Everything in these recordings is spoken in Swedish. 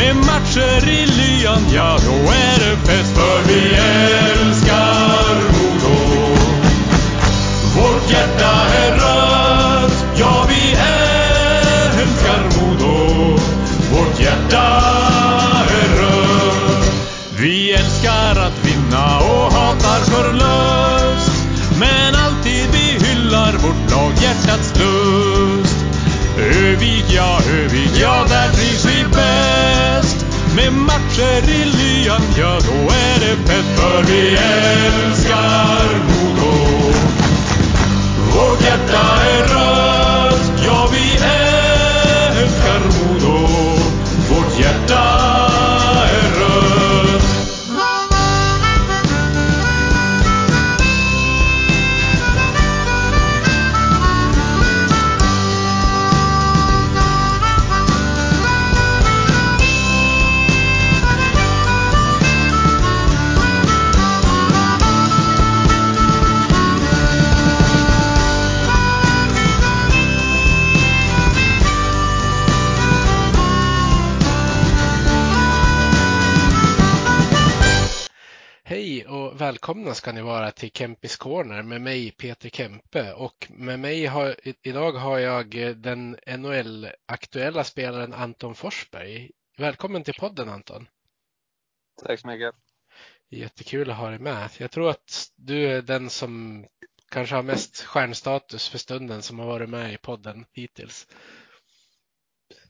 Med matcher i lyan, ja, då är det fest. För vi älskar Modo. Vårt hjärta är rött, ja, vi älskar Modo. Vårt hjärta är rött. Vi älskar att vinna och hatar förlust. Men alltid vi hyllar vårt lag, hjärtats lust. Övik, ja, Med i lyan, ja, då är det fett. För vi älskar välkomna ska ni vara till Kempis Corner med mig Peter Kempe och med mig har, idag har jag den NHL-aktuella spelaren Anton Forsberg. Välkommen till podden Anton. Tack så mycket. Jättekul att ha dig med. Jag tror att du är den som kanske har mest stjärnstatus för stunden som har varit med i podden hittills.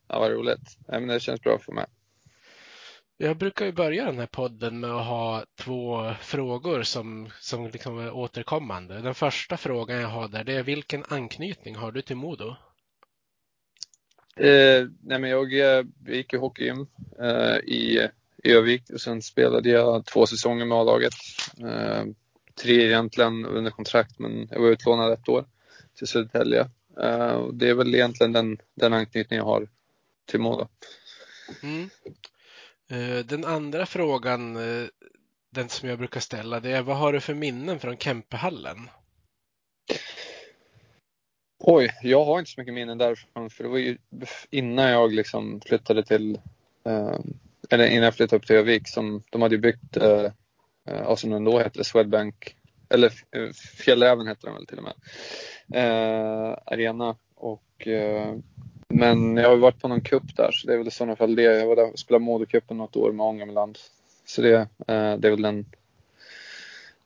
Ja, vad roligt. Ja, men det känns bra för mig. Jag brukar ju börja den här podden med att ha två frågor som, som liksom är återkommande. Den första frågan jag har där det är vilken anknytning har du till Modo? Eh, nej, men jag eh, gick i hockeygym eh, i Övik och sen spelade jag två säsonger med A-laget. Eh, tre egentligen under kontrakt, men jag var utlånad ett år till Södertälje. Eh, och det är väl egentligen den, den anknytning jag har till Modo. Mm. Eh, den andra frågan, eh, den som jag brukar ställa, det är vad har du för minnen från Kempehallen? Oj, jag har inte så mycket minnen därifrån för det var ju innan jag liksom flyttade till, eh, eller innan jag flyttade upp till Övik som de hade ju byggt, eh, ja, som den då hette, Swedbank, eller eh, Fjällräven hette den väl till och med, eh, Arena. Och, eh, men jag har varit på någon cup där så det är väl i sådana fall det. Jag var där och spelade Modocupen något år med Ångermanland. Så det, eh, det är väl den,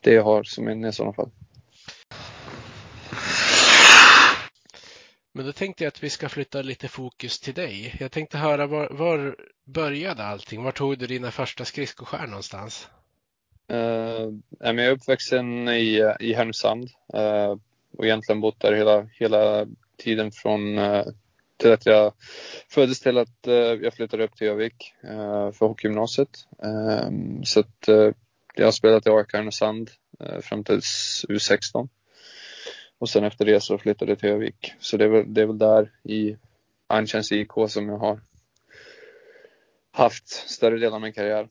det jag har som minne i sådana fall. Men då tänkte jag att vi ska flytta lite fokus till dig. Jag tänkte höra var, var började allting? Var tog du dina första skridskoskär någonstans? Uh, jag är uppvuxen i, i Härnösand uh, och egentligen bott där hela, hela tiden från uh, till att jag föddes till att eh, jag flyttade upp till Övik eh, för hockeygymnasiet. Ehm, så att eh, jag har spelat i AIK Härnösand fram till U16. Och sen efter det så flyttade jag till Övik. Så det är väl, det är väl där i Arntjärns IK som jag har haft större delen av min karriär.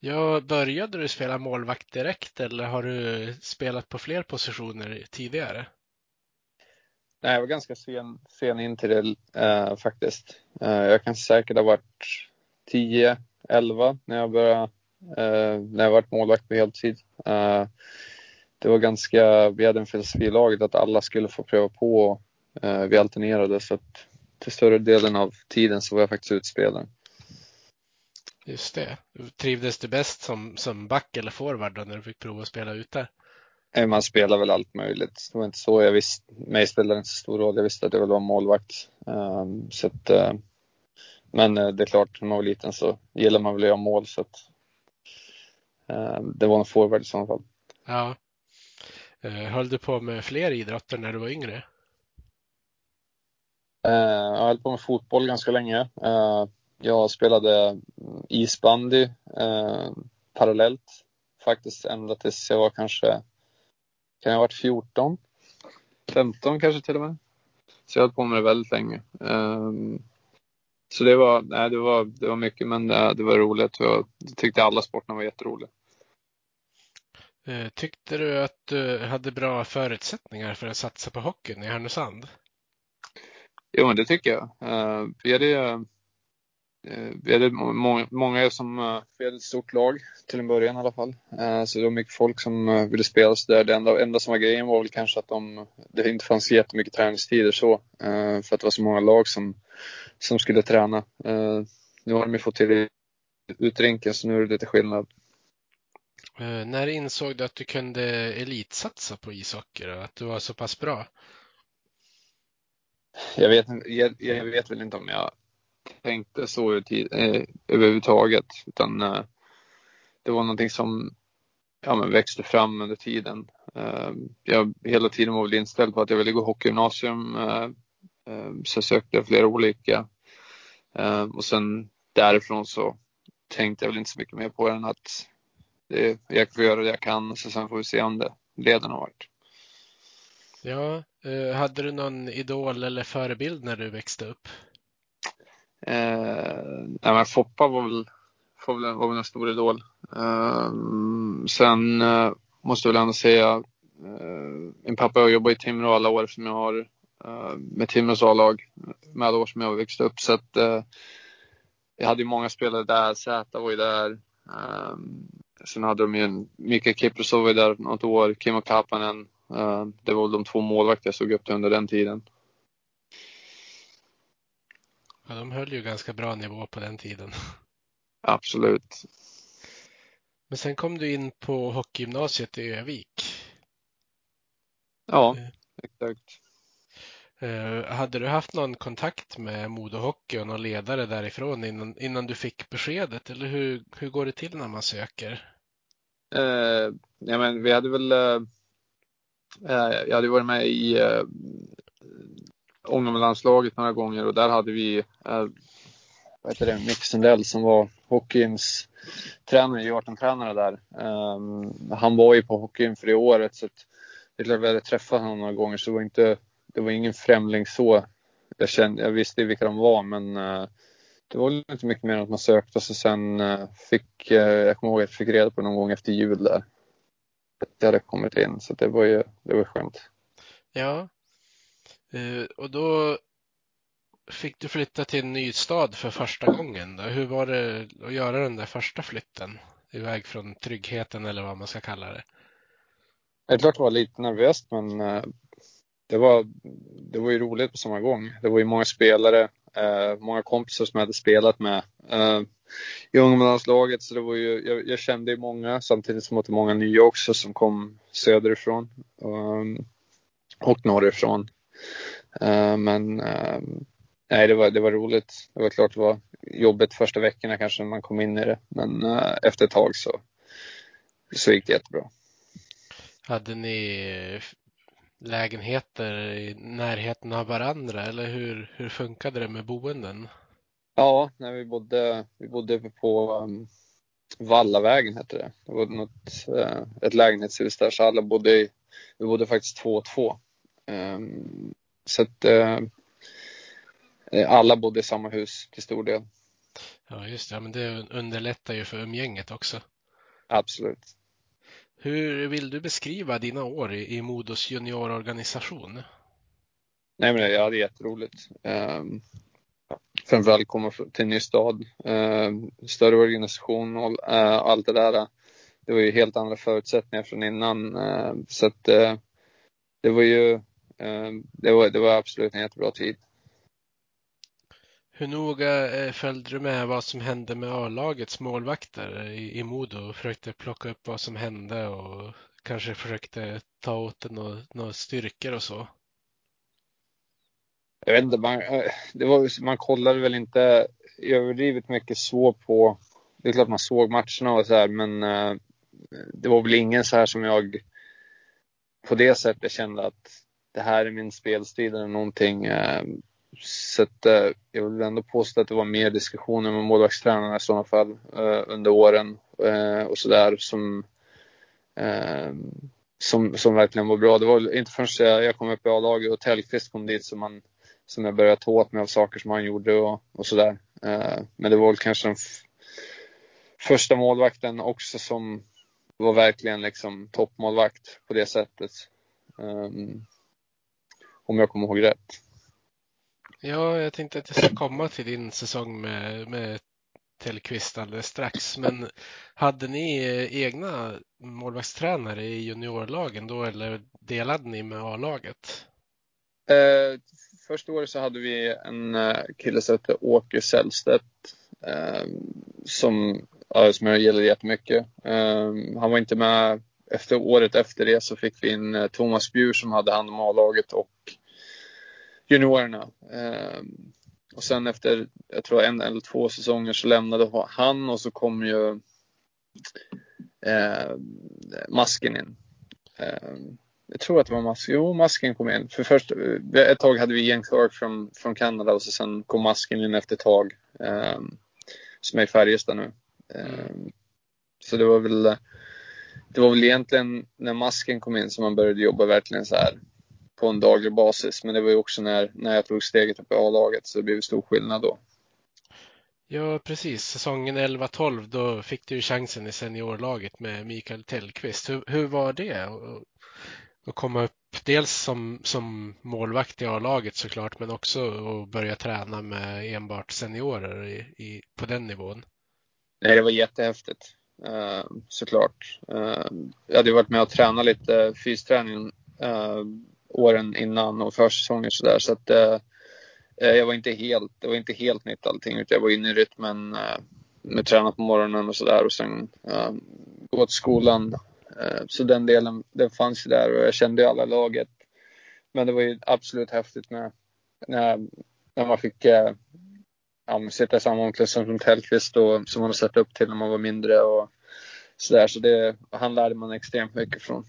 Ja, började du spela målvakt direkt eller har du spelat på fler positioner tidigare? Nej, jag var ganska sen, sen in till det eh, faktiskt. Eh, jag kan säkert ha varit 10, 11 när jag började, eh, när jag varit målvakt på heltid. Eh, det var ganska, vi hade en filosofi i laget att alla skulle få pröva på. Eh, vi alternerade så att till större delen av tiden så var jag faktiskt utspelare. Just det. Trivdes du bäst som, som back eller forward då när du fick prova att spela ute? Man spelar väl allt möjligt. Det var inte så jag visste. Mig spelade inte så stor roll. Jag visste att jag ville vara målvakt. Um, så att, uh, men uh, det är klart, när man var liten så gillar man väl att göra mål. Så att, uh, det var en forward i sådana fall. Ja. Eh, Höll du på med fler idrotter när du var yngre? Jag höll på med fotboll ganska länge. Jag spelade isbandy eh, parallellt faktiskt ända tills jag var kanske, kan jag ha varit 14? 15 kanske till och med. Så jag höll på med det väldigt länge. Um, så det var, nej, det var, det var mycket, men det, det var roligt. Jag tyckte alla sporterna var jätteroliga. Eh, tyckte du att du hade bra förutsättningar för att satsa på hockeyn i Härnösand? Jo, men det tycker jag. Vi hade, uh, vi hade må många som, vi hade ett stort lag till en början i alla fall. Så det var mycket folk som ville spela så där. Det enda, enda som var grejen var väl kanske att de, det inte fanns jättemycket träningstider så. För att det var så många lag som, som skulle träna. Nu har de ju fått till utrinken så nu är det lite skillnad. När insåg du att du kunde elitsatsa på ishockey och att du var så pass bra? jag vet, jag, jag, vet väl inte om jag tänkte så eh, överhuvudtaget. Utan eh, det var någonting som ja, men växte fram under tiden. Eh, jag hela tiden var väl inställd på att jag ville gå hockeygymnasium. Eh, eh, så sökte flera olika. Eh, och sen därifrån så tänkte jag väl inte så mycket mer på det än att det, jag får göra det jag kan. Så sen får vi se om det leder någon vart. Ja, eh, hade du någon idol eller förebild när du växte upp? Eh, nej, men Foppa var väl, var väl en stor idol. Eh, sen eh, måste jag väl ändå säga, eh, min pappa har jobbat i Timrå alla år som jag har eh, med Timrås A-lag, med alla år som jag har växt upp. Så att, eh, jag hade ju många spelare där, Zäta var ju där. Eh, sen hade de ju en, Mikael Kiprosov var ju där något år, Kimmo Kapanen. Eh, det var väl de två målvakter jag såg upp till under den tiden. Ja, de höll ju ganska bra nivå på den tiden. Absolut. Men sen kom du in på hockeygymnasiet i Övik. Ja, eh. exakt. Uh, hade du haft någon kontakt med Modo Hockey och någon ledare därifrån innan, innan du fick beskedet? Eller hur, hur går det till när man söker? Uh, ja, men vi hade väl uh, Eh, jag hade varit med i äh, Ångermanlandslaget några gånger och där hade vi eh, vad heter det, Mick Sundell som var hockeyns tränare, J18-tränare där. Um, han var ju på hockeyn för det året så att det är klart vi hade träffat honom några gånger så det var inte, det var ingen främling så. Jag, kände, jag visste vilka de var men uh, det var inte mycket mer än att man sökte och så sen uh, fick, uh, jag kommer ihåg att jag fick reda på någon gång efter jul där Att det hade kommit in. Så det var ju det var skönt. Ja, Uh, och då fick du flytta till en ny stad för första gången. Då. Hur var det att göra den där första flytten? Iväg från tryggheten eller vad man ska kalla det. Det är klart det var lite nervöst men eh, det var, det var ju roligt på samma gång. Det var ju många spelare, eh, många kompisar som jag hade spelat med i ungdomslaget, Så det var ju, jag, jag, kände ju många samtidigt som att det var många nya också som kom söderifrån um, och norrifrån. Uh, men uh, nej, det var, det var roligt. Det var klart det var jobbigt första veckorna kanske när man kom in i det. Men uh, efter ett tag så, så gick det jättebra. Hade ni lägenheter i närheten av varandra eller hur, hur funkade det med boenden? Ja, när vi bodde, vi bodde på um, Vallavägen hette det. Det var något, uh, ett lägenhetshus där så alla bodde vi bodde faktiskt två och två. Um, så att uh, alla bodde i samma hus till stor del. Ja, just det. Men det underlättar ju för umgänget också. Absolut. Hur vill du beskriva dina år i, Modos juniororganisation? Nej, men jag hade jätteroligt. Um, framförallt komma till en ny stad, eh, större organisation och eh, allt det där. Det var ju helt andra förutsättningar från innan. Eh, så att eh, det var ju, eh, det var, det var absolut en jättebra tid. Hur noga eh, följde du med vad som hände med A-lagets målvakter i, i Modo? Försökte plocka upp vad som hände och kanske försökte ta åt några, några styrkor och så? jag vet inte, man, eh, det var, man kollade väl inte överdrivet mycket så på, det är klart man såg matcherna och så här, men det var väl ingen så här som jag på det sättet kände att det här är min spelstil eller någonting. Eh, så att, eh, jag vill ändå påstå att det var mer diskussioner med målvaktstränarna i sådana fall eh, under åren och sådär som, som, som verkligen var bra. Det var inte förrän jag kom upp i A-laget och Tellqvist kom dit som, man, som jag började ta åt mig av saker som han gjorde och, och sådär. men det var väl kanske den första målvakten också som var verkligen liksom toppmålvakt på det sättet. Um, om jag kommer ihåg rätt. Ja, jag tänkte att jag ska komma till din säsong med, med Tellqvist alldeles strax. Men hade ni eh, egna målvaktstränare i juniorlagen då eller delade ni med A-laget? Eh, första året så hade vi en eh, kille som hette Åke Sällstedt eh, som som jag gillade jättemycket. Um, han var inte med efter året efter det så fick vi in uh, Thomas Bjur som hade hand om A-laget och juniorerna. Um, och sen efter, jag tror en eller två säsonger så lämnade han och så kom ju uh, Masken in. Um, jag tror att det var Masken. Jo, Masken kom in. För först, ett tag hade vi Ian Clark från, från Kanada och så sen kom Masken in efter ett tag. Um, som är i Färjestad nu. Mm. Så det var väl det var väl egentligen när masken kom in som man började jobba verkligen så här på en daglig basis. Men det var ju också när, när jag tog steget upp i A-laget så det blev stor skillnad då. Ja, precis. Säsongen 11-12 då fick du chansen i seniorlaget med Mikael Tellqvist. Hur, hur var det att komma upp dels som, som målvakt i A-laget såklart men också att börja träna med enbart seniorer i, i, på den nivån? Nej, det var jättehäftigt. Eh, såklart. Eh, jag hade varit med och tränat lite fysträning eh, åren innan och försäsonger sådär. Så att jag var inte helt, det var inte helt nytt allting. Utan jag var inne i rytmen uh, med träna på morgonen och sådär och sen gå till skolan. så den delen, den fanns ju där och jag kände ju alla laget. Men det var ju absolut häftigt när, när, när man fick ja, sitta i samma omklädningsrum som Tellqvist och som man har sett upp till när man var mindre och sådär. Så det, han lärde man extremt mycket från.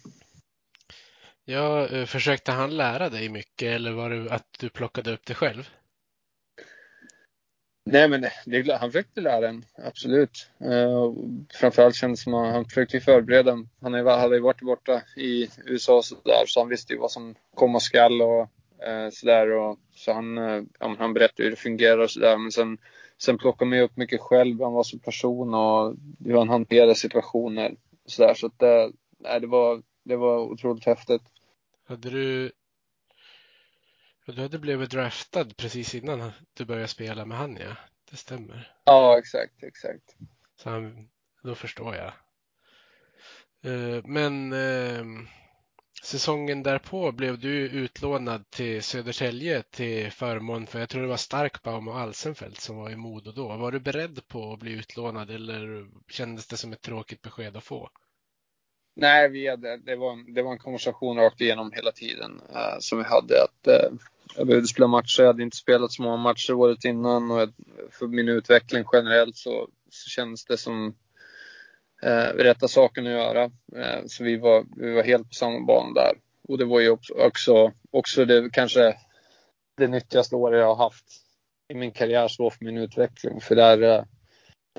Ja, eh, försökte han lära dig mycket eller var det att du plockade upp det själv? Nej, men det, han försökte lära en, absolut. Uh, framförallt kändes det som att han försökte förbereda. Han hade ju varit borta i USA så, där, så han visste ju vad som komma skall och Eh, sådär och, så han, eh, ja, han berättade hur det fungerar och sådär. Men sen, sen plockade man upp mycket själv, han var som person och hur han hanterade situationer. Och sådär. Så att det, nej, det, var, det var otroligt häftigt. Hade du du hade blivit draftad precis innan du började spela med han ja. Det stämmer. Ja, exakt, exakt. Så han, då förstår jag. Eh, men ehm, Säsongen därpå blev du utlånad till Södertälje till förmån för, jag tror det var Starkbaum och Alsenfelt som var i Modo då. Var du beredd på att bli utlånad eller kändes det som ett tråkigt besked att få? Nej, vi hade, det, var, det var en konversation rakt igenom hela tiden uh, som vi hade. att uh, Jag behövde spela matcher, jag hade inte spelat så många matcher året innan och för min utveckling generellt så, så kändes det som eh, rätta saken att göra. Eh, så vi var, vi var helt på samma bana där. Och det var ju också, också det kanske det nyttigaste året jag har haft i min karriär så för min utveckling. För där, eh,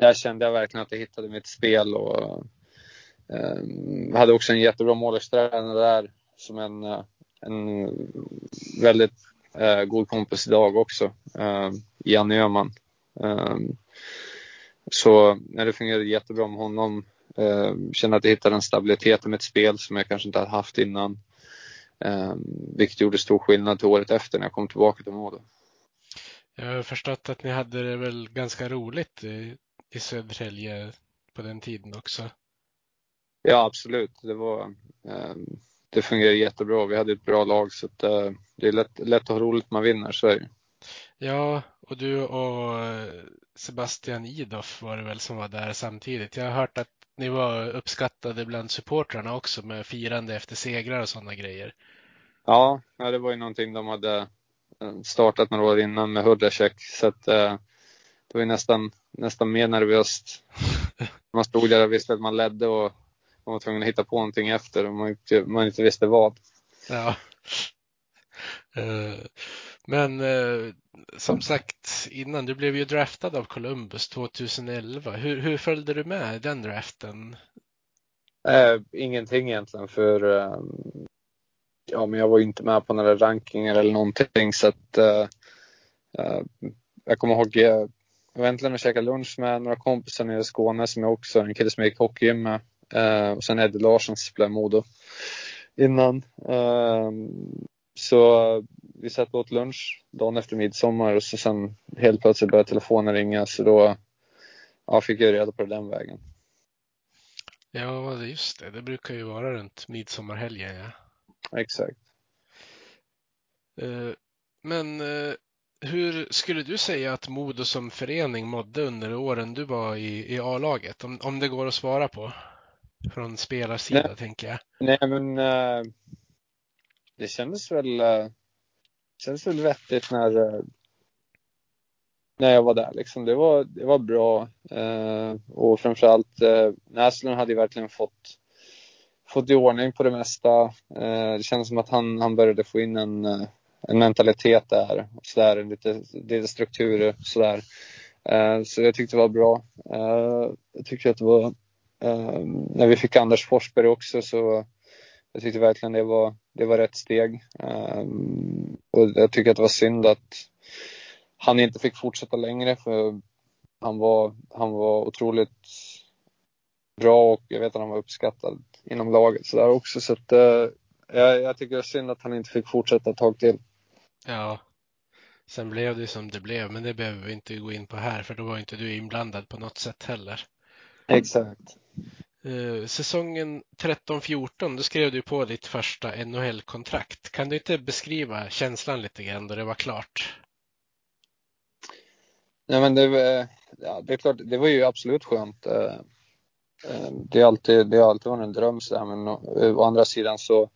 där kände jag verkligen att jag hittade mitt spel och eh, hade också en jättebra målvaktstränare där som en, eh, en väldigt eh, god kompis idag också, eh, Janne Öhman. Eh, så när det fungerade jättebra med honom känner att jag hittade en stabilitet i mitt spel som jag kanske inte hade haft innan. Eh, vilket gjorde stor skillnad till året efter när jag kom tillbaka till Modo. Jag har förstått att ni hade det väl ganska roligt i, i Södertälje på den tiden också? Ja, absolut. Det, var, eh, det fungerade jättebra. Vi hade ett bra lag så att, eh, det är lätt, lätt att ha roligt man vinner, så är det. Ja, och du och Sebastian Idoff var det väl som var där samtidigt. Jag har hört att ni var uppskattade bland supportrarna också med firande efter segrar och sådana grejer. Ja, det var ju någonting de hade eh, startat några år innan med Hudacek så att eh, det var ju nästan, nästan mer nervöst. Man stod där och visste att man ledde och man var tvungen att hitta på någonting efter och man inte, man inte visste vad. Ja. Eh, men som sagt innan, du blev ju draftad av Columbus 2011. Hur, hur följde du med den draften? Eh, ingenting egentligen för eh, ja, men jag var inte med på några rankingar eller någonting så att eh, eh jag kommer ihåg eh, jag var äntligen och käkade lunch med några kompisar nere i Skåne som jag också, en kille som jag gick hockeygym med. Eh, och sen Eddie Larsson som spelade Modo innan. Ehm, Eh, så vi satt åt lunch dagen efter midsommar och så sen helt plötsligt började telefonen ringa så då ja, fick jag reda på det den vägen. Ja, just det. Det brukar ju vara runt midsommarhelgen. Ja. Exakt. Eh, men eh, hur skulle du säga att Modo som förening mådde under åren du var i, i A-laget? Om, om det går att svara på. Från spelarsidan tänker jag. Nej, men uh, det kändes väl, eh, det kändes väl vettigt när, eh, när jag var där. Liksom. Det, var, det var bra. Eh, och framförallt eh, Näslund hade ju verkligen fått, fått i ordning på det mesta. Det kändes som att han, han började få in en en mentalitet där. Så där lite, lite struktur sådär. Så jag tyckte det var bra. Jag tyckte att det var, när vi fick Anders Forsberg också så jag tyckte verkligen det var, det var rätt steg. och jag tycker att det var synd att han inte fick fortsätta längre för han var, han var otroligt bra och jag vet att han var uppskattad inom laget sådär också. Så att, jag, jag tycker det är synd att han inte fick fortsätta ett tag till. Ja, sen blev det som det blev, men det behöver vi inte gå in på här för då var inte du inblandad på något sätt heller. Exakt. Uh, säsongen 13-14, då skrev du på ditt första NHL-kontrakt. Kan du inte beskriva känslan lite grann då det var klart? Nej, men det, eh, ja, det är klart, det var ju absolut skönt. Eh, det, är alltid, det har alltid varit en dröm, så här, men å andra sidan så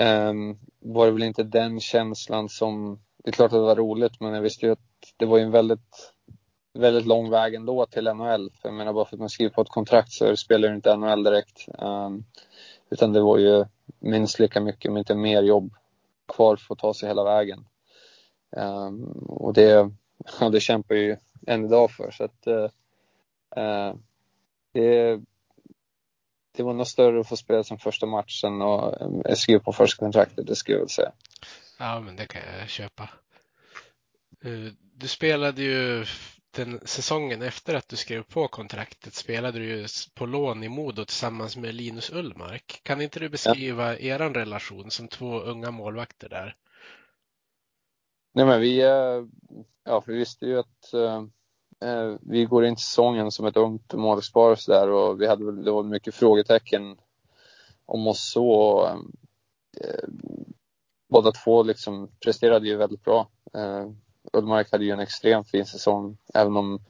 um, var det väl inte den känslan som, det är klart att det var roligt men jag visste ju att det var ju en väldigt, väldigt lång väg ändå till NHL. För jag menar bara för att man skriver på ett kontrakt så spelar du inte NHL direkt. Um, utan det var ju minst lika mycket, om inte mer jobb kvar för att ta sig hela vägen. Um, och det, ja, det kämpar ju än idag för. Så att, uh, det, det var nog större att få spela som första matchen och eh, skriva på första kontraktet, det skulle jag väl säga. Ja, men det kan jag köpa. Du spelade ju den säsongen efter att du skrev på kontraktet spelade du ju på lån i Modo tillsammans med Linus Ullmark. Kan inte du beskriva ja. er relation som två unga målvakter där? Nej, men vi, eh, ja, vi visste ju att eh, eh, vi går in i säsongen som ett ungt målvaktspar och sådär och vi hade väl, det var mycket frågetecken om oss så. Eh, båda två liksom presterade ju väldigt bra. Eh, Ullmark hade ju en extremt fin säsong, även om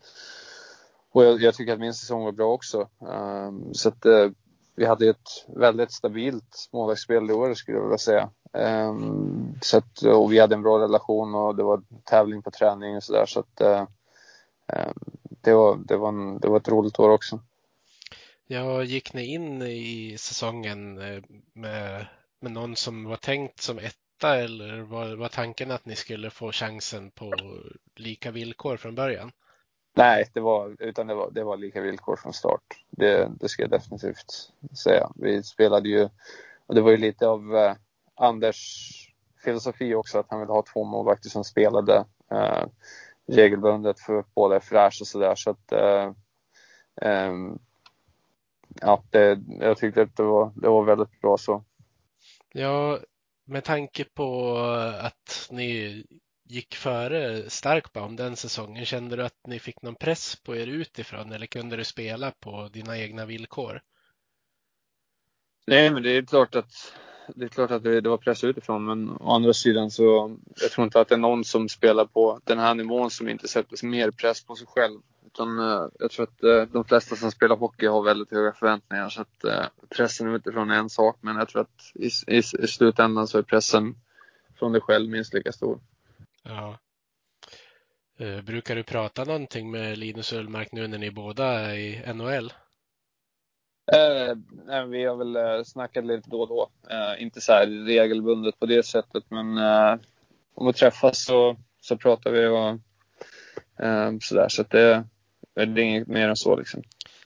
och jag, jag tycker att min säsong var bra också. Um, så att uh, vi hade ett väldigt stabilt målvaktsspel i år skulle jag vilja säga. Um, så att, och vi hade en bra relation och det var tävling på träning och sådär. Så att uh, det var, det, var en, det var ett roligt år också. Ja, gick ni in i säsongen eh, med, med någon som var tänkt som ett etta eller var, var tanken att ni skulle få chansen på lika villkor från början? Nej, det var, utan det var, det var lika villkor från start. Det, det ska jag definitivt säga. Vi spelade ju, och det var ju lite av eh, Anders filosofi också, att han ville ha två målvakter som spelade. Eh, regelbundet för båda är fräscha och sådär. Så att eh, eh, ja, det, jag tyckte att det var, det var väldigt bra så. Ja, med tanke på att ni gick före Starkbaum den säsongen, kände du att ni fick någon press på er utifrån eller kunde du spela på dina egna villkor? Nej, men det är klart att det är klart att det, det var press utifrån men å andra sidan så jag tror inte att det är någon som spelar på den här nivån som inte sätter mer press på sig själv. Utan uh, jag tror att uh, de flesta som spelar hockey har väldigt höga förväntningar så att uh, pressen utifrån är en sak men jag tror att i, i, i slutändan så är pressen från dig själv minst lika stor. Ja. Brukar du prata någonting med Linus Ullmark nu när ni båda är i NHL? Eh, vi har väl eh, snackat lite då och då. Eh, inte så här regelbundet på det sättet, men eh, om vi träffas så, så pratar vi och eh, sådär. Så att det, det är inget mer än så liksom.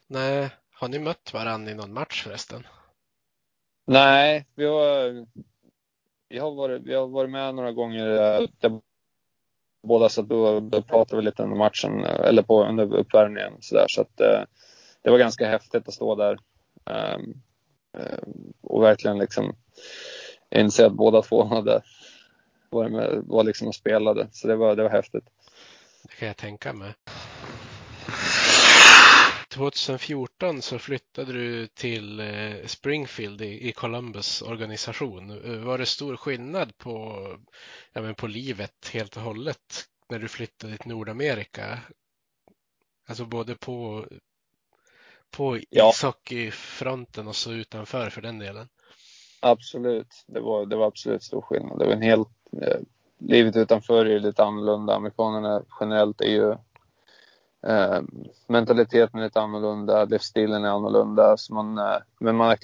Nej, har ni mött varandra i någon match förresten? Nej, vi har, vi har, varit, vi har varit med några gånger eh, där båda så då, då pratade vi lite under matchen eh, eller på under uppvärmningen så där så att eh, det var ganska häftigt att stå där um, um, och verkligen liksom inse att båda två hade varit med, var liksom och spelade så det var, det var häftigt. Det kan jag tänka mig. 2014 så flyttade du till eh, Springfield i Columbus organisation. Eh, var det stor skillnad på, ja, men på livet helt och hållet när du flyttade till Nordamerika? Alltså både på, på ja. ishockeyfronten och så utanför för den delen. Absolut, det var, det var absolut stor skillnad. Det var en helt, eh, livet utanför är lite annorlunda. Amerikanerna generellt är ju Eh, mentaliteten är lite annorlunda, livsstilen är annorlunda. Så man, eh, men man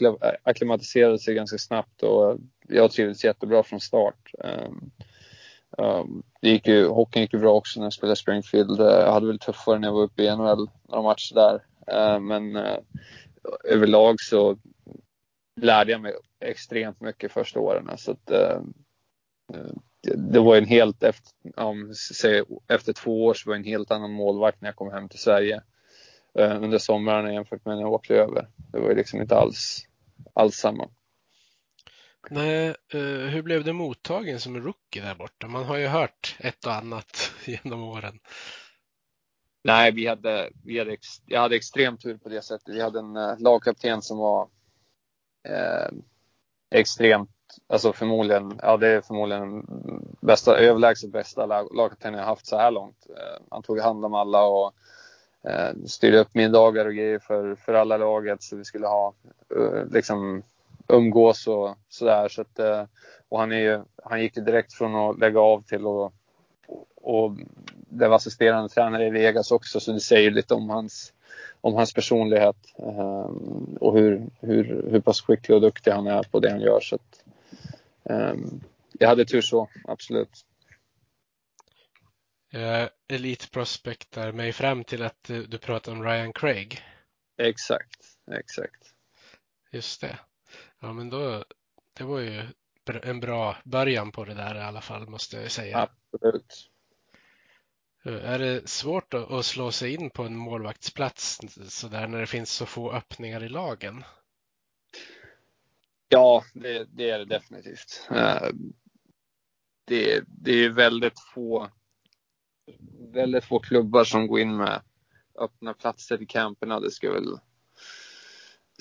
akklimatiserade sig ganska snabbt och jag trivdes jättebra från start. Eh, det gick ju, hockeyn gick ju bra också när jag spelade Springfield. Eh, jag hade väl tuffare när jag var uppe i NHL, några matcher där. Ehm, men eh, överlag så lärde jag mig extremt mycket första åren. Så att, ehm, det var en helt efter, säg, efter två år så var det en helt annan målvakt när jag kom hem till Sverige uh, under sommaren jämfört med när jag åkte över. Det var ju liksom inte alls, alls samma. Nej, uh, hur blev det mottagen som rookie där borta? Man har ju hört ett och annat genom åren. Nej, vi hade, vi hade, ex, jag hade extremt tur på det sättet. Vi hade en uh, lagkapten som var eh, extremt alltså förmodligen, ja det är förmodligen bästa, överlägset bästa lagkaptenen jag haft så här långt. Eh, han tog hand om alla och eh, styrde upp middagar och grejer för, för alla laget så vi skulle ha eh, liksom umgås och sådär. Så att, eh, och han, är ju, han gick ju direkt från att lägga av till att och det var assisterande tränare i Vegas också så det säger lite om hans om hans personlighet eh, och hur, hur, hur pass skicklig och duktig han är på det han gör. Så att, jag hade tur så, absolut. Uh, Elite prospectar mig fram till att du, du pratar om Ryan Craig. Exakt, exakt. Just det. Ja, men då, det var ju en bra början på det där i alla fall, måste jag säga. Absolut. Eh, är det svårt att slå sig in på en målvaktsplats så där när det finns så få öppningar i lagen? Ja, det, det är det definitivt. Eh, det, det är väldigt få, väldigt få klubbar som går in med öppna platser i camperna. Det ska jag väl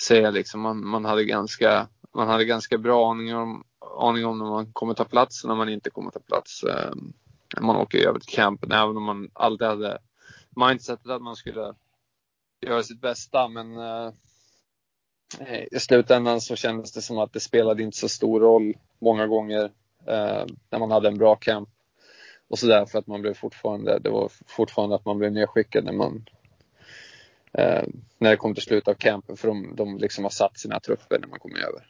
säga liksom. Man, man, hade ganska, man hade ganska bra aning om, aning om när man kommer ta plats och när man inte kommer ta plats. Eh, man åker över till campen, även om man alltid hade mindsetet att man skulle göra sitt bästa. Men eh, i slutändan så kändes det som att det spelade inte så stor roll många gånger eh, när man hade en bra camp. Och så därför att man blev fortfarande, det var fortfarande att man blev nedskickad när man eh, när det kom till slutet av campen för de, de liksom har satt sina trupper när man kommer över.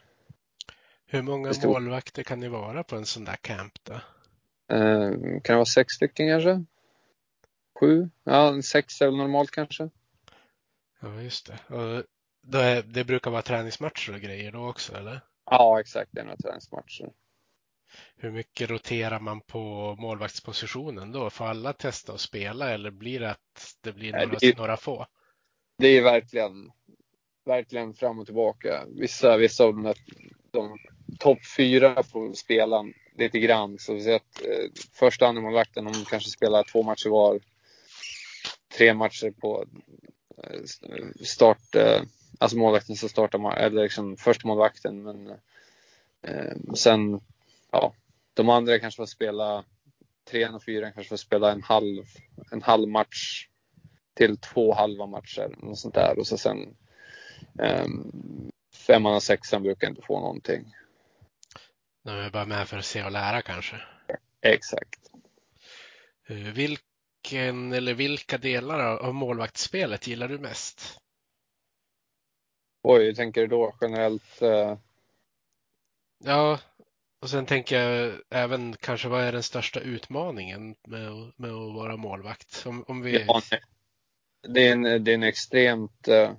Hur många stod... målvakter kan det vara på en sån där camp då? Eh, kan det vara sex stycken kanske? Sju? Ja, sex är väl normalt kanske. Ja, just det. Och det, det brukar vara träningsmatcher och grejer då också, eller? Ja, exakt. Det är några träningsmatcher. Hur mycket roterar man på målvaktspositionen då? Får alla testa att spela eller blir det att det blir några, det är, några få? Det är verkligen, verkligen fram och tillbaka. Vissa, vissa av de, de topp fyra får spela lite grann. Så vi ser att eh, första andra målvakten, de kanske spelar två matcher var. Tre matcher på eh, start, eh, alltså målvakten som startar, eller liksom första målvakten. Men eh, sen, ja, de andra kanske får spela, trean och fyran kanske får spela en halv, en halv match till två halva matcher. Något sånt där. Och så sen eh, femman och sexan brukar inte få någonting. De är bara med för att se och lära kanske? Exakt. Eh, vilken eller vilka delar av målvaktsspelet gillar du mest? Oj, hur tänker du då generellt? Uh... Ja, och sen tänker jag även kanske vad är den största utmaningen med, att- med att vara målvakt? Om, om vi... Ja, det, är en, det är en extremt eh,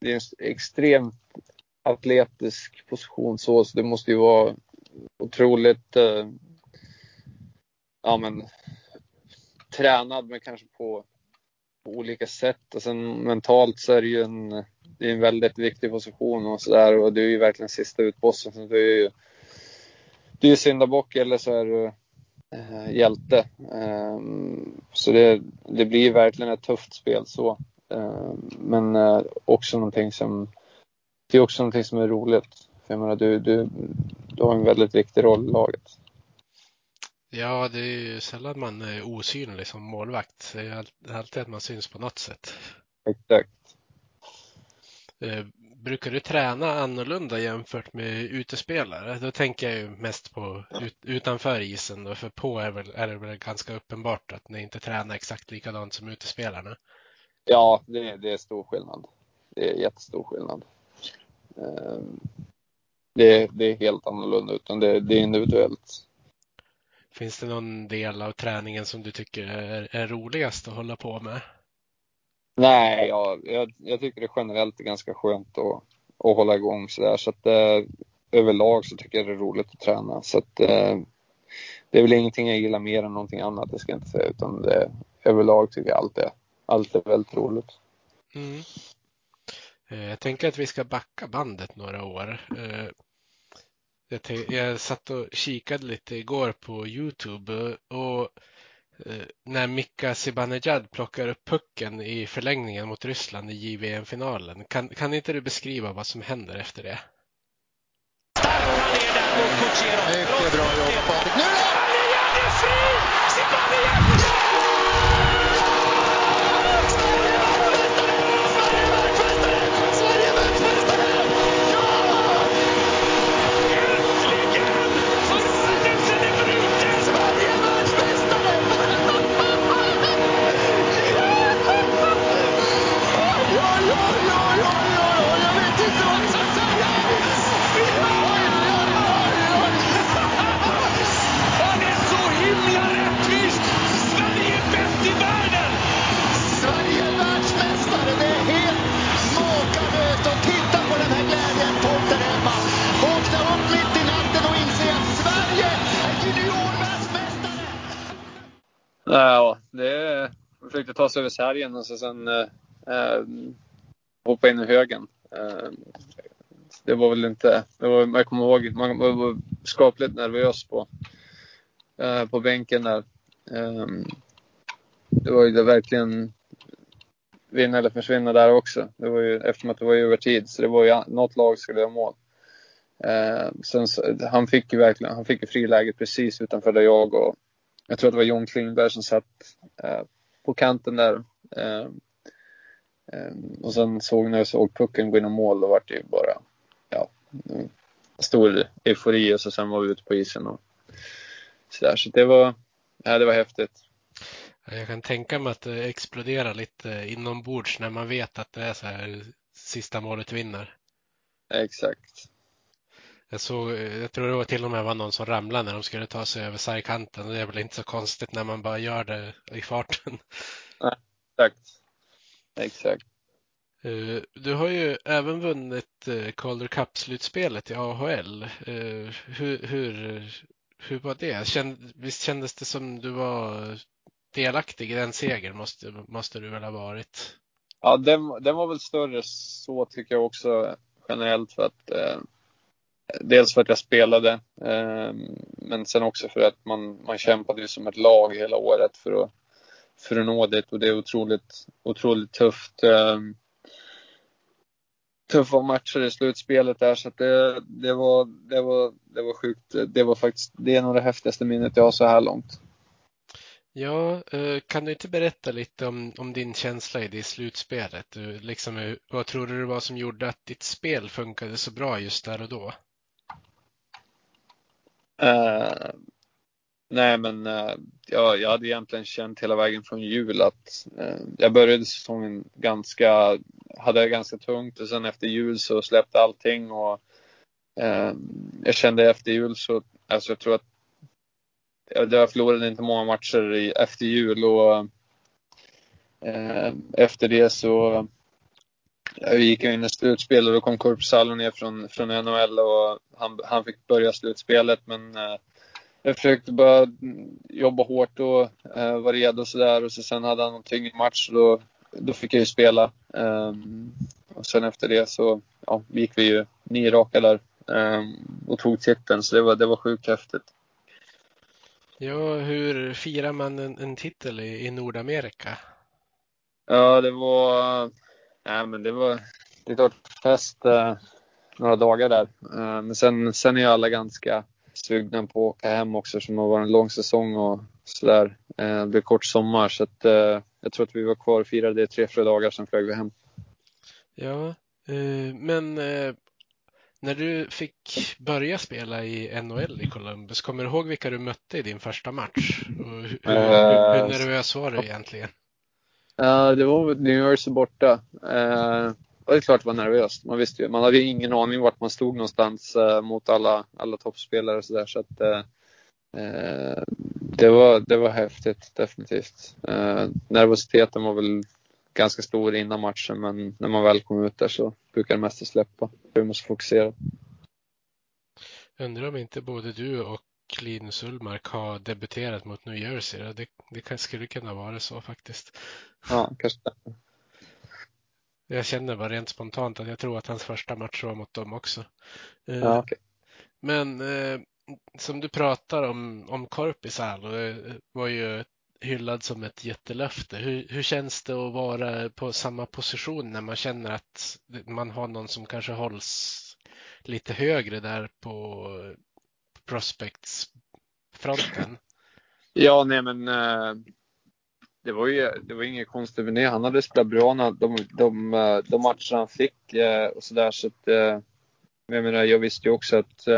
det är en extremt atletisk position så, så det måste ju vara otroligt eh, ja, men, tränad men kanske på, på olika sätt och sen mentalt så är det ju en, det är en väldigt viktig position och sådär och du är ju verkligen sista utbossen. Så du är ju du är syndabock eller så är du eh, hjälte. Ehm, så det, det blir verkligen ett tufft spel så. Ehm, men eh, också någonting som det är också någonting som är roligt. För jag menar, du, du, du har en väldigt viktig roll i laget. Ja, det är ju sällan man är osynlig som målvakt. Det är all- alltid att man syns på något sätt. Exakt. Eh, Brukar du träna annorlunda jämfört med utespelare? Då tänker jag ju mest på ut, utanför isen då, för på är, väl, är det väl ganska uppenbart att ni inte tränar exakt likadant som utespelarna. Ja, det, det är stor skillnad. Det är jättestor skillnad. Ehm, Det, det är helt annorlunda, utan det, det är individuellt. Finns det någon del av träningen som du tycker är, är roligast att hålla på med? Nej, jag, jag, jag tycker det generellt är ganska skönt att, att hålla igång sådär. Så att eh, överlag så tycker jag det är roligt att träna. Så att eh, det är väl ingenting jag gillar mer än någonting annat, det ska jag inte säga. Utan det, överlag tycker jag allt är, allt är väldigt roligt. Mm. Eh, jag tänker att vi ska backa bandet några år. Eh, jag, jag satt och kikade lite igår på Youtube eh, och, Eh, när Mika Zibanejad plockar upp pucken i förlängningen mot Ryssland i JVM-finalen. Kan, kan inte du beskriva vad som händer efter det? Mycket bra jobbat Ja, det försökte ta sig över sargen och så sen eh, eh, hoppa in i högen. Eh, det var väl inte, det var, jag kommer ihåg, man var- skapligt nervös på, eh, på bänken där. Eh, det var ju det verkligen vinna eller försvinna där också. Det var ju, eftersom att det var övertid så det var ju något lag skulle göra mål. Eh, sen så, han fick ju verkligen, han fick ju friläget precis utanför där jag och jag tror att det var John Klingberg som satt eh, på kanten där. Eh, eh, och sen såg när jag såg pucken gå in i mål, då var det ju bara ja, stor eufori och så sen var vi ute på isen och sådär. Så det var, ja, det var häftigt. Jag kan tänka mig att det exploderar lite inombords när man vet att det är så här sista målet vinner. Exakt. Jag, såg, jag tror det var till och med var någon som ramlade när de skulle ta sig över sargkanten. Det är väl inte så konstigt när man bara gör det i farten. Exakt. Exakt. Eh, Du har ju även vunnit eh, Calder Cup-slutspelet i AHL. Eh, Hur, hur, hur var det? Känd, visst kändes det som du var delaktig i den segern måste, måste du väl ha varit? Ja, den, den var väl större så tycker jag också generellt för att dels för att jag spelade ehm, men sen också för att man, man kämpade ju som ett lag hela året för att, för att nå dit och det är otroligt, otroligt tufft. Ehm, tuffa matcher i slutspelet där så att det, det, var, det, var, det var sjukt. Det var faktiskt, det är nog det häftigaste minnet jag har så här långt. Ja, eh, kan du inte berätta lite om, om din känsla i det slutspelet? Du, liksom, eh, vad tror du det var som gjorde att ditt spel funkade så bra just där och då? Uh, nej, men eh, uh, jag, jag hade egentligen känt hela vägen från jul att uh, jag började säsongen ganska, hade det ganska tungt och sen efter jul så släppte allting och jag kände efter jul så, alltså jag tror att jag förlorade inte många matcher i, efter jul och efter det så jag gick in i slutspel och då kom Korpisalo ner från, från NHL och han, han fick börja slutspelet men eh, jag försökte bara jobba hårt och eh, vara redo och sådär och så sen hade han en tyngre match och då, då fick jag ju spela. Um, och sen efter det så ja, gick vi ju nio raka där um, och tog titeln så det var, det var sjukt häftigt. Ja, hur firar man en, en titel i, i Nordamerika? Ja, det var, nej men det var, det var fest eh, några dagar där. Eh, men sen, sen är alla ganska sugna på att åka hem också som har varit en lång säsong och sådär. Eh, det blev kort sommar så att eh, jag tror att vi var kvar och firade det tre, fyra dagar, sen flög vi hem. Ja, eh, men när du fick börja spela i NHL i Columbus, kommer du ihåg vilka du mötte i din första match? Och hur, hur, hur nervös var du egentligen? Ja, det var New Jersey borta. Och det är klart det var nervöst. Man visste ju, man hade ju ingen aning vart man stod någonstans eh, mot alla, alla toppspelare och sådär. Så att eh, eh, det, var, det var häftigt, definitivt. Eh, nervositeten var väl ganska stor innan matchen, men när man väl kom ut där så brukar det mesta släppa. Vi måste fokusera. undrar om inte både du och Linus Ullmark har debuterat mot New Jersey. Det, det skulle kunna vara så faktiskt. Ja, kanske jag känner bara rent spontant att jag tror att hans första match var mot dem också. Eh, ja, okay. Men eh, som du pratar om, om Korpisalo det var ju hyllad som ett jättelöfte. Hur, hur känns det att vara på samma position när man känner att man har någon som kanske hålls lite högre där på prospects-fronten? Ja, nej men eh, det var ju det var inget konstigt med det. Han hade spelat bra de, de, eh, de, matcher han fick eh, och sådär. Så att, jag menar, jag visste ju också att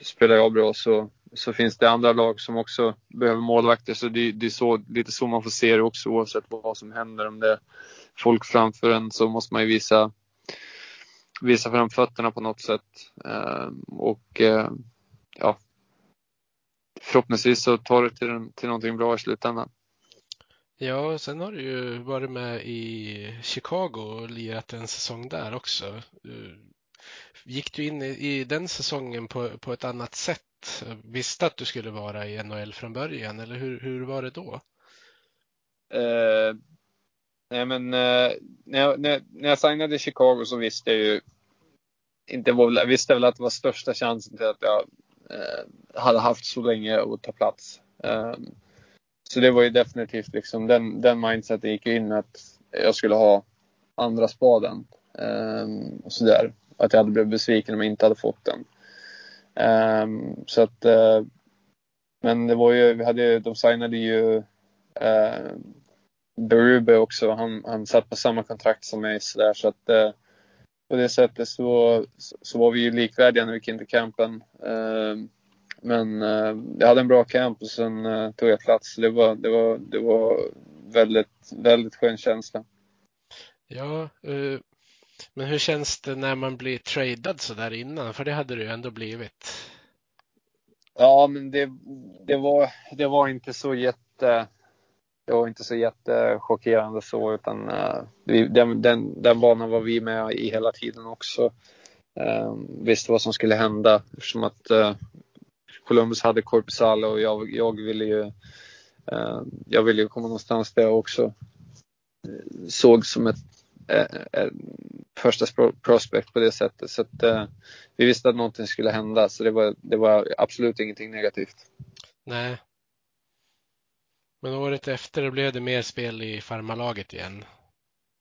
spelar jag bra så, så finns det andra lag som också behöver målvakter. Så det, det är så, lite så man får se det också oavsett vad som händer. Om det är folk framför en så måste man ju visa, visa fram fötterna på något sätt. Och ja, förhoppningsvis så tar det till, till någonting bra i slutändan. Ja, sen har du ju varit med i Chicago och lirat en säsong där också. Gick du in i, den säsongen på, på ett annat sätt? Visste att du skulle vara i NHL från början eller hur, hur var det då? Uh, nej men uh, när, jag, när, när jag signade i Chicago så visste jag ju inte visste väl att det var största chansen till att jag Eh, hade haft så länge att ta plats. Ehm, så det var ju definitivt liksom den, den mindseten gick in att jag skulle ha andra spaden. Ehm, och sådär. Att jag hade blivit besviken om jag inte hade fått den. Ehm, så att, eh, men det var ju, vi hade, de signade ju eh, Berube också. Han, han satt på samma kontrakt som mig sådär så att eh, på det sättet så, så var vi ju likvärdiga när vi gick in till campen. Uh, men eh, jag hade en bra camp och sen eh, tog jag plats. Det var, det var, det var väldigt, väldigt skön känsla. Ja, eh, men hur känns det när man blir tradad så där innan? För det hade du ju ändå blivit. Ja, men det, det, var, det var inte så jätte det var inte så jättechockerande så utan uh, den, den, den banan var vi med i hela tiden också. Ehm, uh, visste vad som skulle hända eftersom att uh, Columbus hade Korpisal och jag, jag ville ju eh, jag ville ju komma någonstans där jag också eh, såg som ett första prospect på det sättet. Så att, vi visste att någonting skulle hända så det var, det var absolut ingenting negativt. Nej. Men året efter blev det mer spel i farmalaget igen.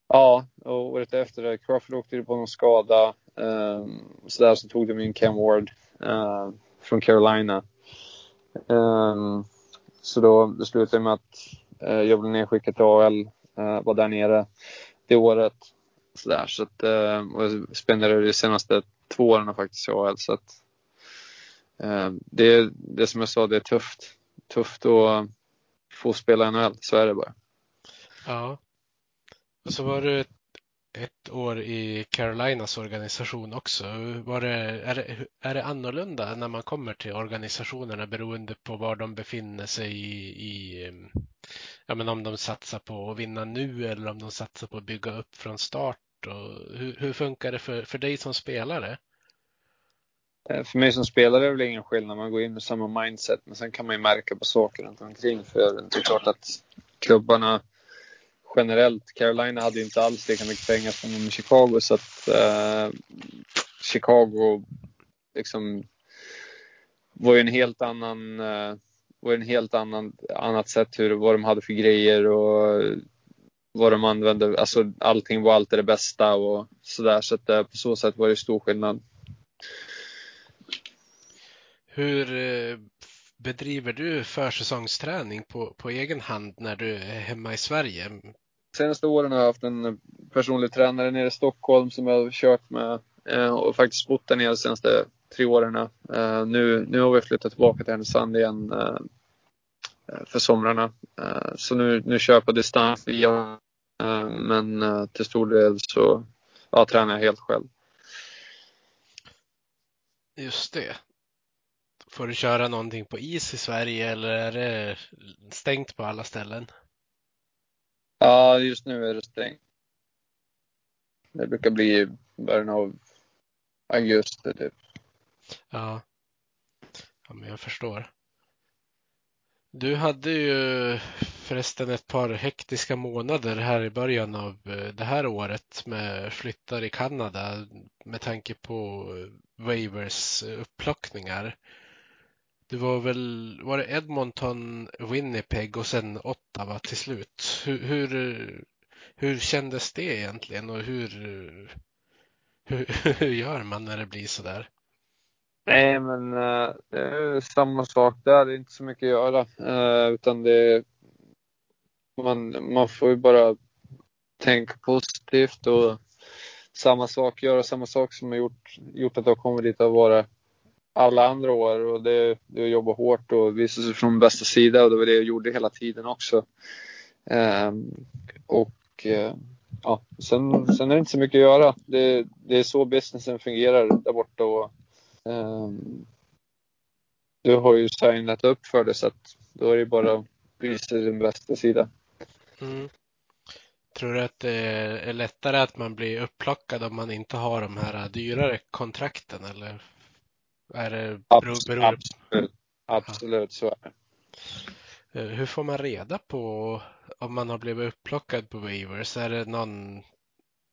Ja, och året efter, det. Crawford åkte på någon skada. Eh, så där så tog de in Ken Ward. Eh, från Carolina. Um, så då det slutade med att uh, jag blev nedskickad till AL, uh, eh, var där nere det året. Så, där, så att, uh, och jag spenderade de senaste två åren faktiskt i AL. Så att, uh, det, det som jag sa, det är tufft. Tufft att få spela NHL, så är det bara. Ja. Och så var du ett år i Carolinas organisation också. Var det, är, det, är det annorlunda när man kommer till organisationerna beroende på var de befinner sig i, i ehm, ja, men om de satsar på att vinna nu eller om de satsar på att bygga upp från start? Och hur, hur funkar det för, för dig som spelare? Eh, för mig som spelare är det väl ingen skillnad. Man går in med samma mindset. Men sen kan man ju märka på saker runt omkring. För det är klart att klubbarna generellt, Carolina hade ju inte alls lika mycket pengar som Chicago. Så att eh, Chicago liksom var ju en helt annan eh, var en helt annan, annat sätt hur, vad de hade för grejer och vad de använde. Alltså allting var alltid det bästa och sådär. Så att eh, på så sätt var det stor skillnad. Hur eh, bedriver du försäsongsträning på, på egen hand när du är hemma i Sverige? Senaste åren har jag haft en personlig tränare nere i Stockholm som jag har kört med eh, och faktiskt bott där nere de senaste tre åren. Eh, nu, nu har vi flyttat tillbaka till Härnösand igen för somrarna. Så nu, nu kör jag på distans via men till stor del så ja, tränar jag helt själv. Just det. Får du köra någonting på is i Sverige eller är det stängt på alla ställen? Ja, just nu är det stängt. Det brukar bli början av augusti typ. Ja. ja, men jag förstår. Du hade ju förresten ett par hektiska månader här i början av eh, det här året med flyttar i Kanada med tanke på waivers upplockningar. Det var väl, var det Edmonton, Winnipeg och sen Ottawa till slut. Hur, hur, hur kändes det egentligen och hur, hur, hur gör man när det blir så där? Nej, men eh, det är samma sak där. Det är inte så mycket att göra. Eh, utan det man, man får ju bara tänka positivt och samma sak, göra samma sak som har gjort, gjort att jag kommit dit och varit alla andra år och det, det är att jobba hårt och visa sig från bästa sida och det var det jag gjorde hela tiden också. Um, och uh, ja, sen, sen är det inte så mycket att göra. Det, det är så businessen fungerar där borta och um, du har ju signat upp för det så att då är det bara att visa din bästa sida. Mm. Tror du att det är lättare att man blir upplockad om man inte har de här dyrare kontrakten eller är det absolut, beror... absolut, absolut så är det. Eh, hur får man reda på om man har blivit upplockad på waivers? Är det någon,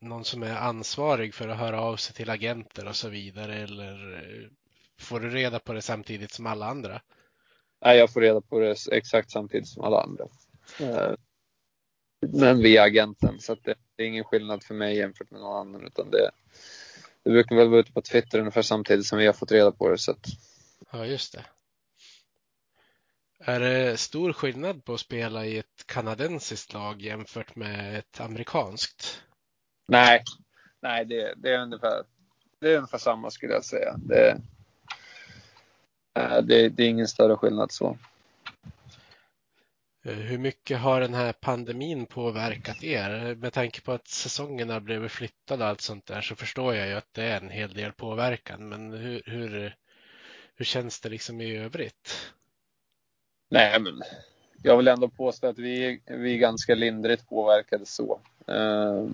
någon som är ansvarig för att höra av sig till agenter och så vidare eller eh, får du reda på det samtidigt som alla andra? Nej, jag får reda på det exakt samtidigt som alla andra. Eh, men via agenten så det är ingen skillnad för mig jämfört med någon annan utan det, det brukar väl vara ute på Twitter ungefär samtidigt som vi har fått reda på det. Så att... Ja, just det. Är det stor skillnad på att spela i ett kanadensiskt lag jämfört med ett amerikanskt? Nej, nej det, det, är, ungefär, det är ungefär samma skulle jag säga. Det, det, det är ingen större skillnad så. Eh, hur mycket har den här pandemin påverkat er? Med tanke på att säsongerna blev flyttade och allt sånt där så förstår jag ju att det är en hel del påverkan. Men hur, hur, hur känns det liksom i övrigt? Nej, men jag vill ändå påstå att vi, vi är ganska lindrigt påverkade så. Eh,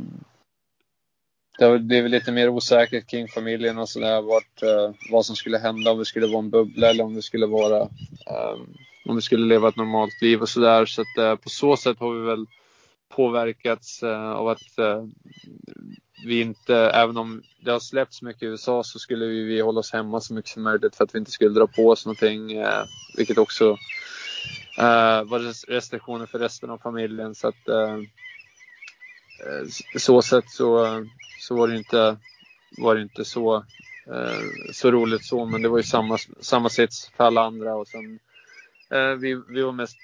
det har blivit lite mer osäkert kring familjen och sådär. vart, eh, vad som skulle hända om det skulle vara en bubbla eller om det skulle vara om vi skulle leva ett normalt liv och sådär. Så att eh, på så sätt har vi väl påverkats eh, av att eh, vi inte, även om det har släppts mycket i USA så skulle vi, vi hålla oss hemma så mycket som möjligt för att vi inte skulle dra på oss någonting. Eh, vilket också eh, var restriktioner för resten av familjen. Så att eh, eh så sätt så, så var det inte, var det inte så, eh, så roligt så. Men det var ju samma, samma sits för alla andra och sen vi, vi var mest,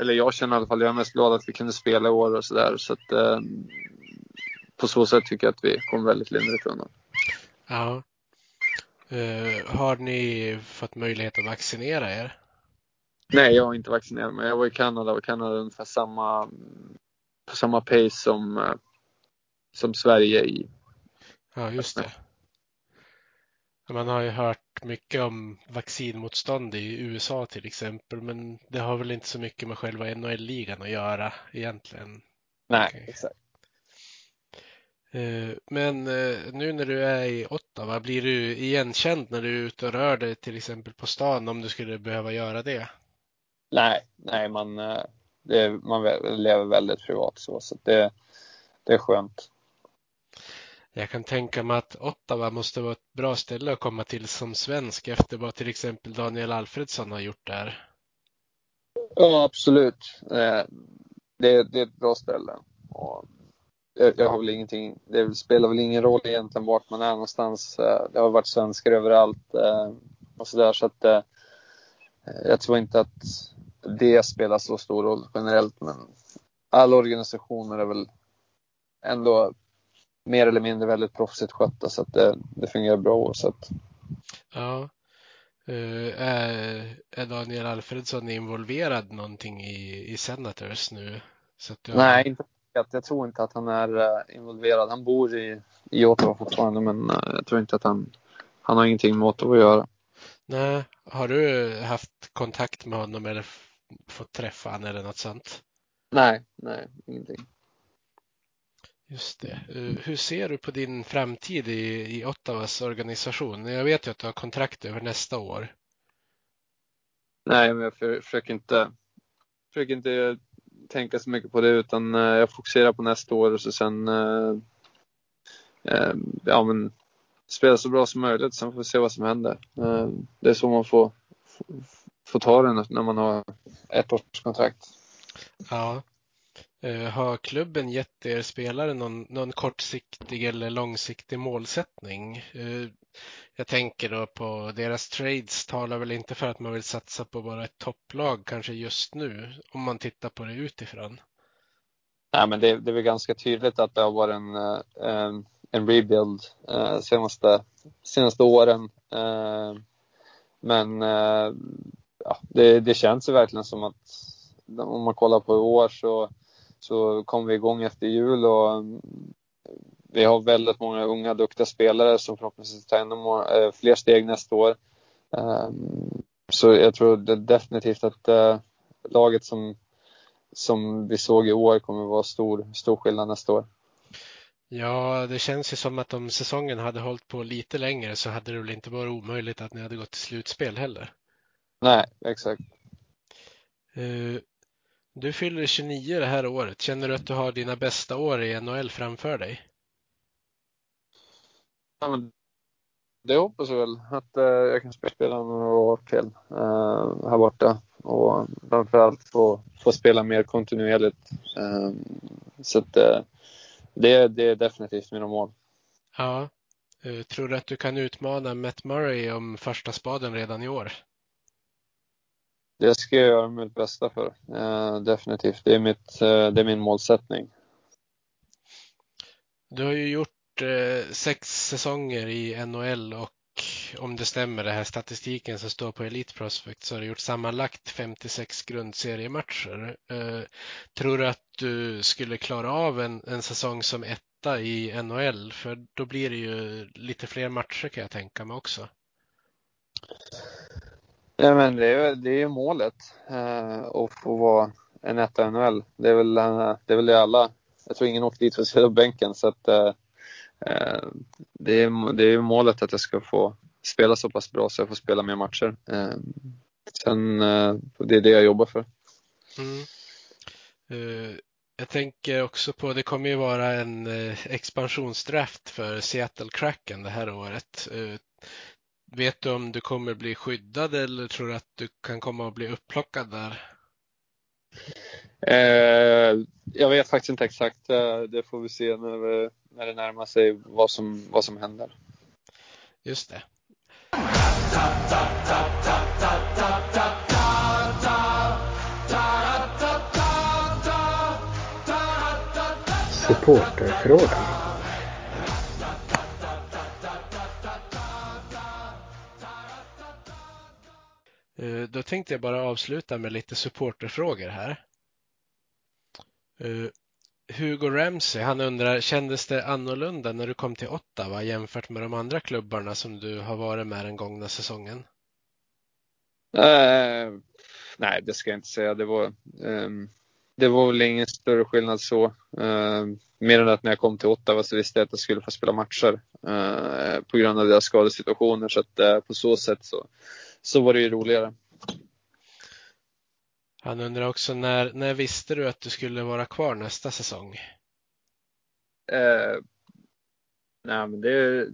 eller jag känner i alla fall, jag är mest glad att vi kunde spela i år och sådär. Så att eh, på så sätt tycker jag att vi kom väldigt lindrigt undan. Ja. Uh, har ni fått möjlighet att vaccinera er? Nej, jag har inte vaccinerat mig. Jag var i Kanada och Kanada ungefär samma, på samma pace som, som Sverige i. Ja, just det. Man har ju hört mycket om vaccinmotstånd i USA till exempel, men det har väl inte så mycket med själva NHL-ligan att göra egentligen. Nej, Okej. exakt. Eh, Men eh, nu när du är i Ottawa, blir du igenkänd när du är ute och rör dig till exempel på stan om du skulle behöva göra det? Nej, nej man, eh, det, man lever väldigt privat så, så det, det är skönt. Jag kan tänka mig att Ottawa måste vara ett bra ställe att komma till som svensk efter vad till exempel Daniel Alfredsson har gjort där. Ja, absolut. Eh, det, det är ett bra ställe. Jag, har väl ingenting, det spelar väl ingen roll egentligen vart man är någonstans. Eh, det har varit svenskar överallt eh, och sådär så att jag tror inte att det spelar så stor roll generellt men alla organisationer är väl ändå mer eller mindre väldigt proffsigt skötta så att det, det fungerar bra oavsett. Ja. Eh, Är, är Daniel Alfredsson involverad någonting i, i Senators nu? Har- Nej, inte jag tror inte att han är eh, involverad. Han bor i, i Ottawa fortfarande men eh, jag tror inte att han, han har ingenting med Ottawa att göra. Nej. Har du haft kontakt med honom eller fått träffa honom eller något sånt? Nej, nej, ingenting. Just det. Eh, Hur ser du på din framtid i, i Ottawas organisation? Jag vet ju att du har kontrakt över nästa år. Nej, men jag för, försöker inte, försöker inte tänka så mycket på det utan eh, jag fokuserar på nästa år och så sen eh, ja, men spela så bra som möjligt. Sen får vi se vad som händer. Det är så man får, får, får ta det när man har ett års kontrakt. Ja. Eh, har klubben gett er spelare någon, någon kortsiktig eller långsiktig målsättning? Eh, jag tänker då på deras trades talar väl inte för att man vill satsa på bara ett topplag kanske just nu om man tittar på det utifrån. Nej, men det, det är väl ganska tydligt att det har varit en, en, en rebuild eh, senaste, senaste åren. Eh, men eh, ja, det, det känns ju verkligen som att om man kollar på i år så, så kom vi igång efter jul och mm, vi har väldigt många unga duktiga spelare som förhoppningsvis tar ännu eh, fler steg nästa år. Eh, så jag tror definitivt att eh, laget som som vi såg i år kommer vara stor, stor skillnad nästa år. Ja, det känns ju som att om säsongen hade hållit på lite längre så hade det väl inte varit omöjligt att ni hade gått till slutspel heller. Nej, exakt. Du fyller 29 det här året. Känner du att du har dina bästa år i NHL framför dig? Ja, men det hoppas jag väl att eh, jag kan spela några år till eh, här borta och framförallt få, få spela mer kontinuerligt. Eh, så att det, det är definitivt mina mål. Ja. Tror du att du kan utmana Matt Murray om första spaden redan i år? Det ska jag göra mitt bästa för. Eh, definitivt. Det är, mitt, eh, det är min målsättning. Du har ju gjort eh, sex säsonger i NHL och om det stämmer det här statistiken som står på Elite Prospect så har du gjort sammanlagt 56 grundseriematcher. Eh, tror du att du skulle klara av en, en säsong som etta i NHL? För då blir det ju lite fler matcher kan jag tänka mig också. Ja, men det är det är målet. Eh, att få vara en etta i NHL. Det är väl, eh, det är väl det alla. Jag tror ingen åker dit för att sitta på bänken. Så att, eh, eh det, är, det är målet att jag ska få spela så pass bra så jag får spela mer matcher. Eh, sen, eh, det är det jag jobbar för. Mm. Uh, jag tänker också på, det kommer ju vara en expansionsdraft för Seattle Kraken det här året. Uh, vet du om du kommer bli skyddad eller tror du att du kan komma att bli upplockad där? Eh, jag vet faktiskt inte exakt. Eh, det får vi se när, vi, när det närmar sig vad som, vad som händer. Just det. Supporterfrågan. Eh, då tänkte jag bara avsluta med lite supporterfrågor här. Eh, Hugo Ramsey, han undrar, kändes det annorlunda när du kom till Ottawa jämfört med de andra klubbarna som du har varit med den gångna säsongen? Eh, nej, det ska jag inte säga. Det var, eh, det var väl ingen större skillnad så. Eh, mer än att när jag kom till Ottawa så visste jag att jag skulle få spela matcher eh, på grund av deras skadesituationer. Så att på så sätt så, så var det ju roligare. Han undrar också när, när visste du att du skulle vara kvar nästa säsong? Eh, nej, men det,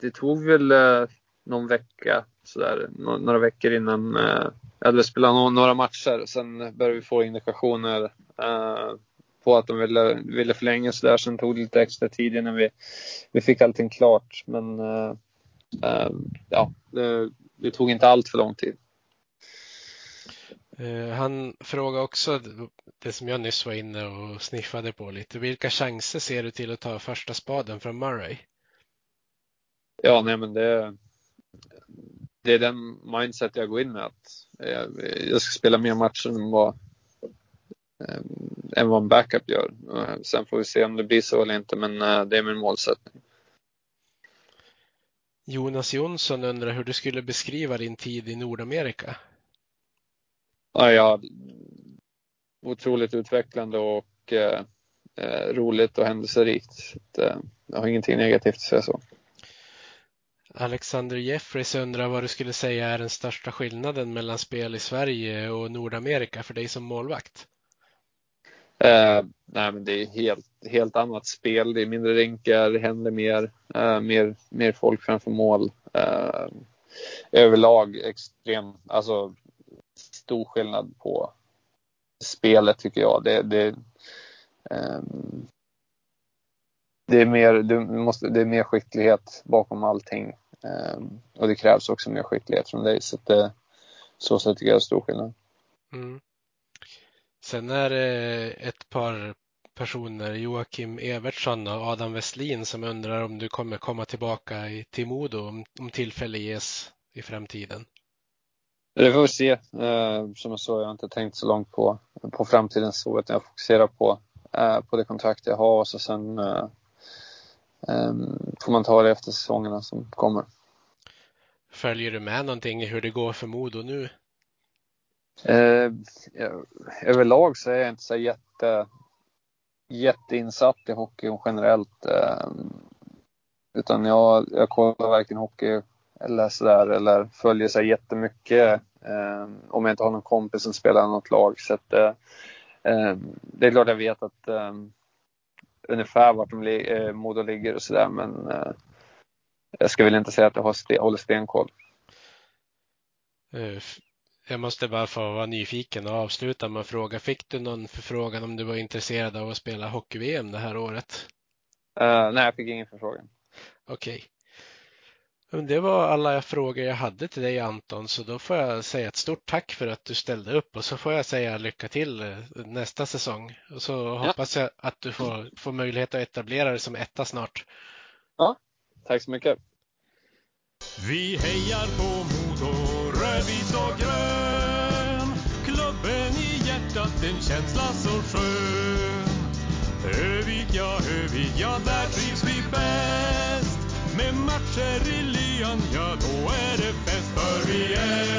det tog väl eh, någon vecka, sådär, några veckor innan eh, jag hade spelat no några matcher. Sen började vi få indikationer eh, på att de ville, ville förlänga så där. Sen tog det lite extra tid innan vi, vi fick allting klart. Men eh, eh, ja, det, tog inte allt för lång tid. Eh, han frågar också det som jag nyss var inne och sniffade på lite. Vilka chanser ser du till att ta första spaden från Murray? Ja, nej men det, det är den mindset jag går in med. Att jag ska spela mer matcher än vad, eh, än vad en backup gör. Sen får vi se om det blir så eller inte, men eh, det är min målsättning. Jonas Jonsson undrar hur du skulle beskriva din tid i Nordamerika? Ja, ja, otroligt utvecklande och eh, eh roligt och händelserikt. Så, eh, jag har ingenting negativt att säga så. Alexander Jeffreys undrar vad du skulle säga är den största skillnaden mellan spel i Sverige och Nordamerika för dig som målvakt? Eh, nej, men det är helt, helt annat spel. Det är mindre rinkar, det händer mer, eh, mer, mer folk framför mål. Eh, överlag extrem, alltså stor skillnad på spelet tycker jag. Det, det, ehm, det, är mer, det, måste, det är mer skicklighet bakom allting. Ehm, och det krävs också mer skicklighet från dig. Så, att det, så sätt tycker jag det är stor skillnad. Mm. Sen är det ett par personer, Joakim Evertsson och Adam Westlin, som undrar om du kommer komma tillbaka till Modo om, om tillfälle ges i framtiden. Det får vi se. Eh, som jag sa, jag har inte tänkt så långt på, på framtiden så, utan jag fokuserar på, eh, på det kontrakt jag har och så sen eh, får man ta det efter säsongerna som kommer. Följer du med någonting i hur det går för Modo nu? Eh, eh, överlag så är jag inte så jätte, jätteinsatt i hockey generellt. Eh, utan jag, jag kollar varken hockey eller sådär eller följer så jättemycket eh, om jag inte har någon kompis som spelar något lag. Så att, eh, eh, det är klart jag vet att eh, ungefär vart de li eh, Modo ligger och sådär men eh, jag ska väl inte säga att jag har st håller stenkoll. Eh, jag måste bara få vara nyfiken och avsluta med att fråga. Fick du någon förfrågan om du var intresserad av att spela hockey-VM det här året? Uh, nej, jag fick ingen förfrågan. Okej. Okay. Det var alla frågor jag hade till dig Anton, så då får jag säga ett stort tack för att du ställde upp och så får jag säga lycka till eh, nästa säsong. Och så ja. hoppas jag att du får, får möjlighet att etablera dig som etta snart. Ja, tack så mycket. Vi hejar på en känsla så skön. Övik, ja, Övik, ja, där trivs vi bäst. Med matcher i lyan, ja, då är det fest. För vi är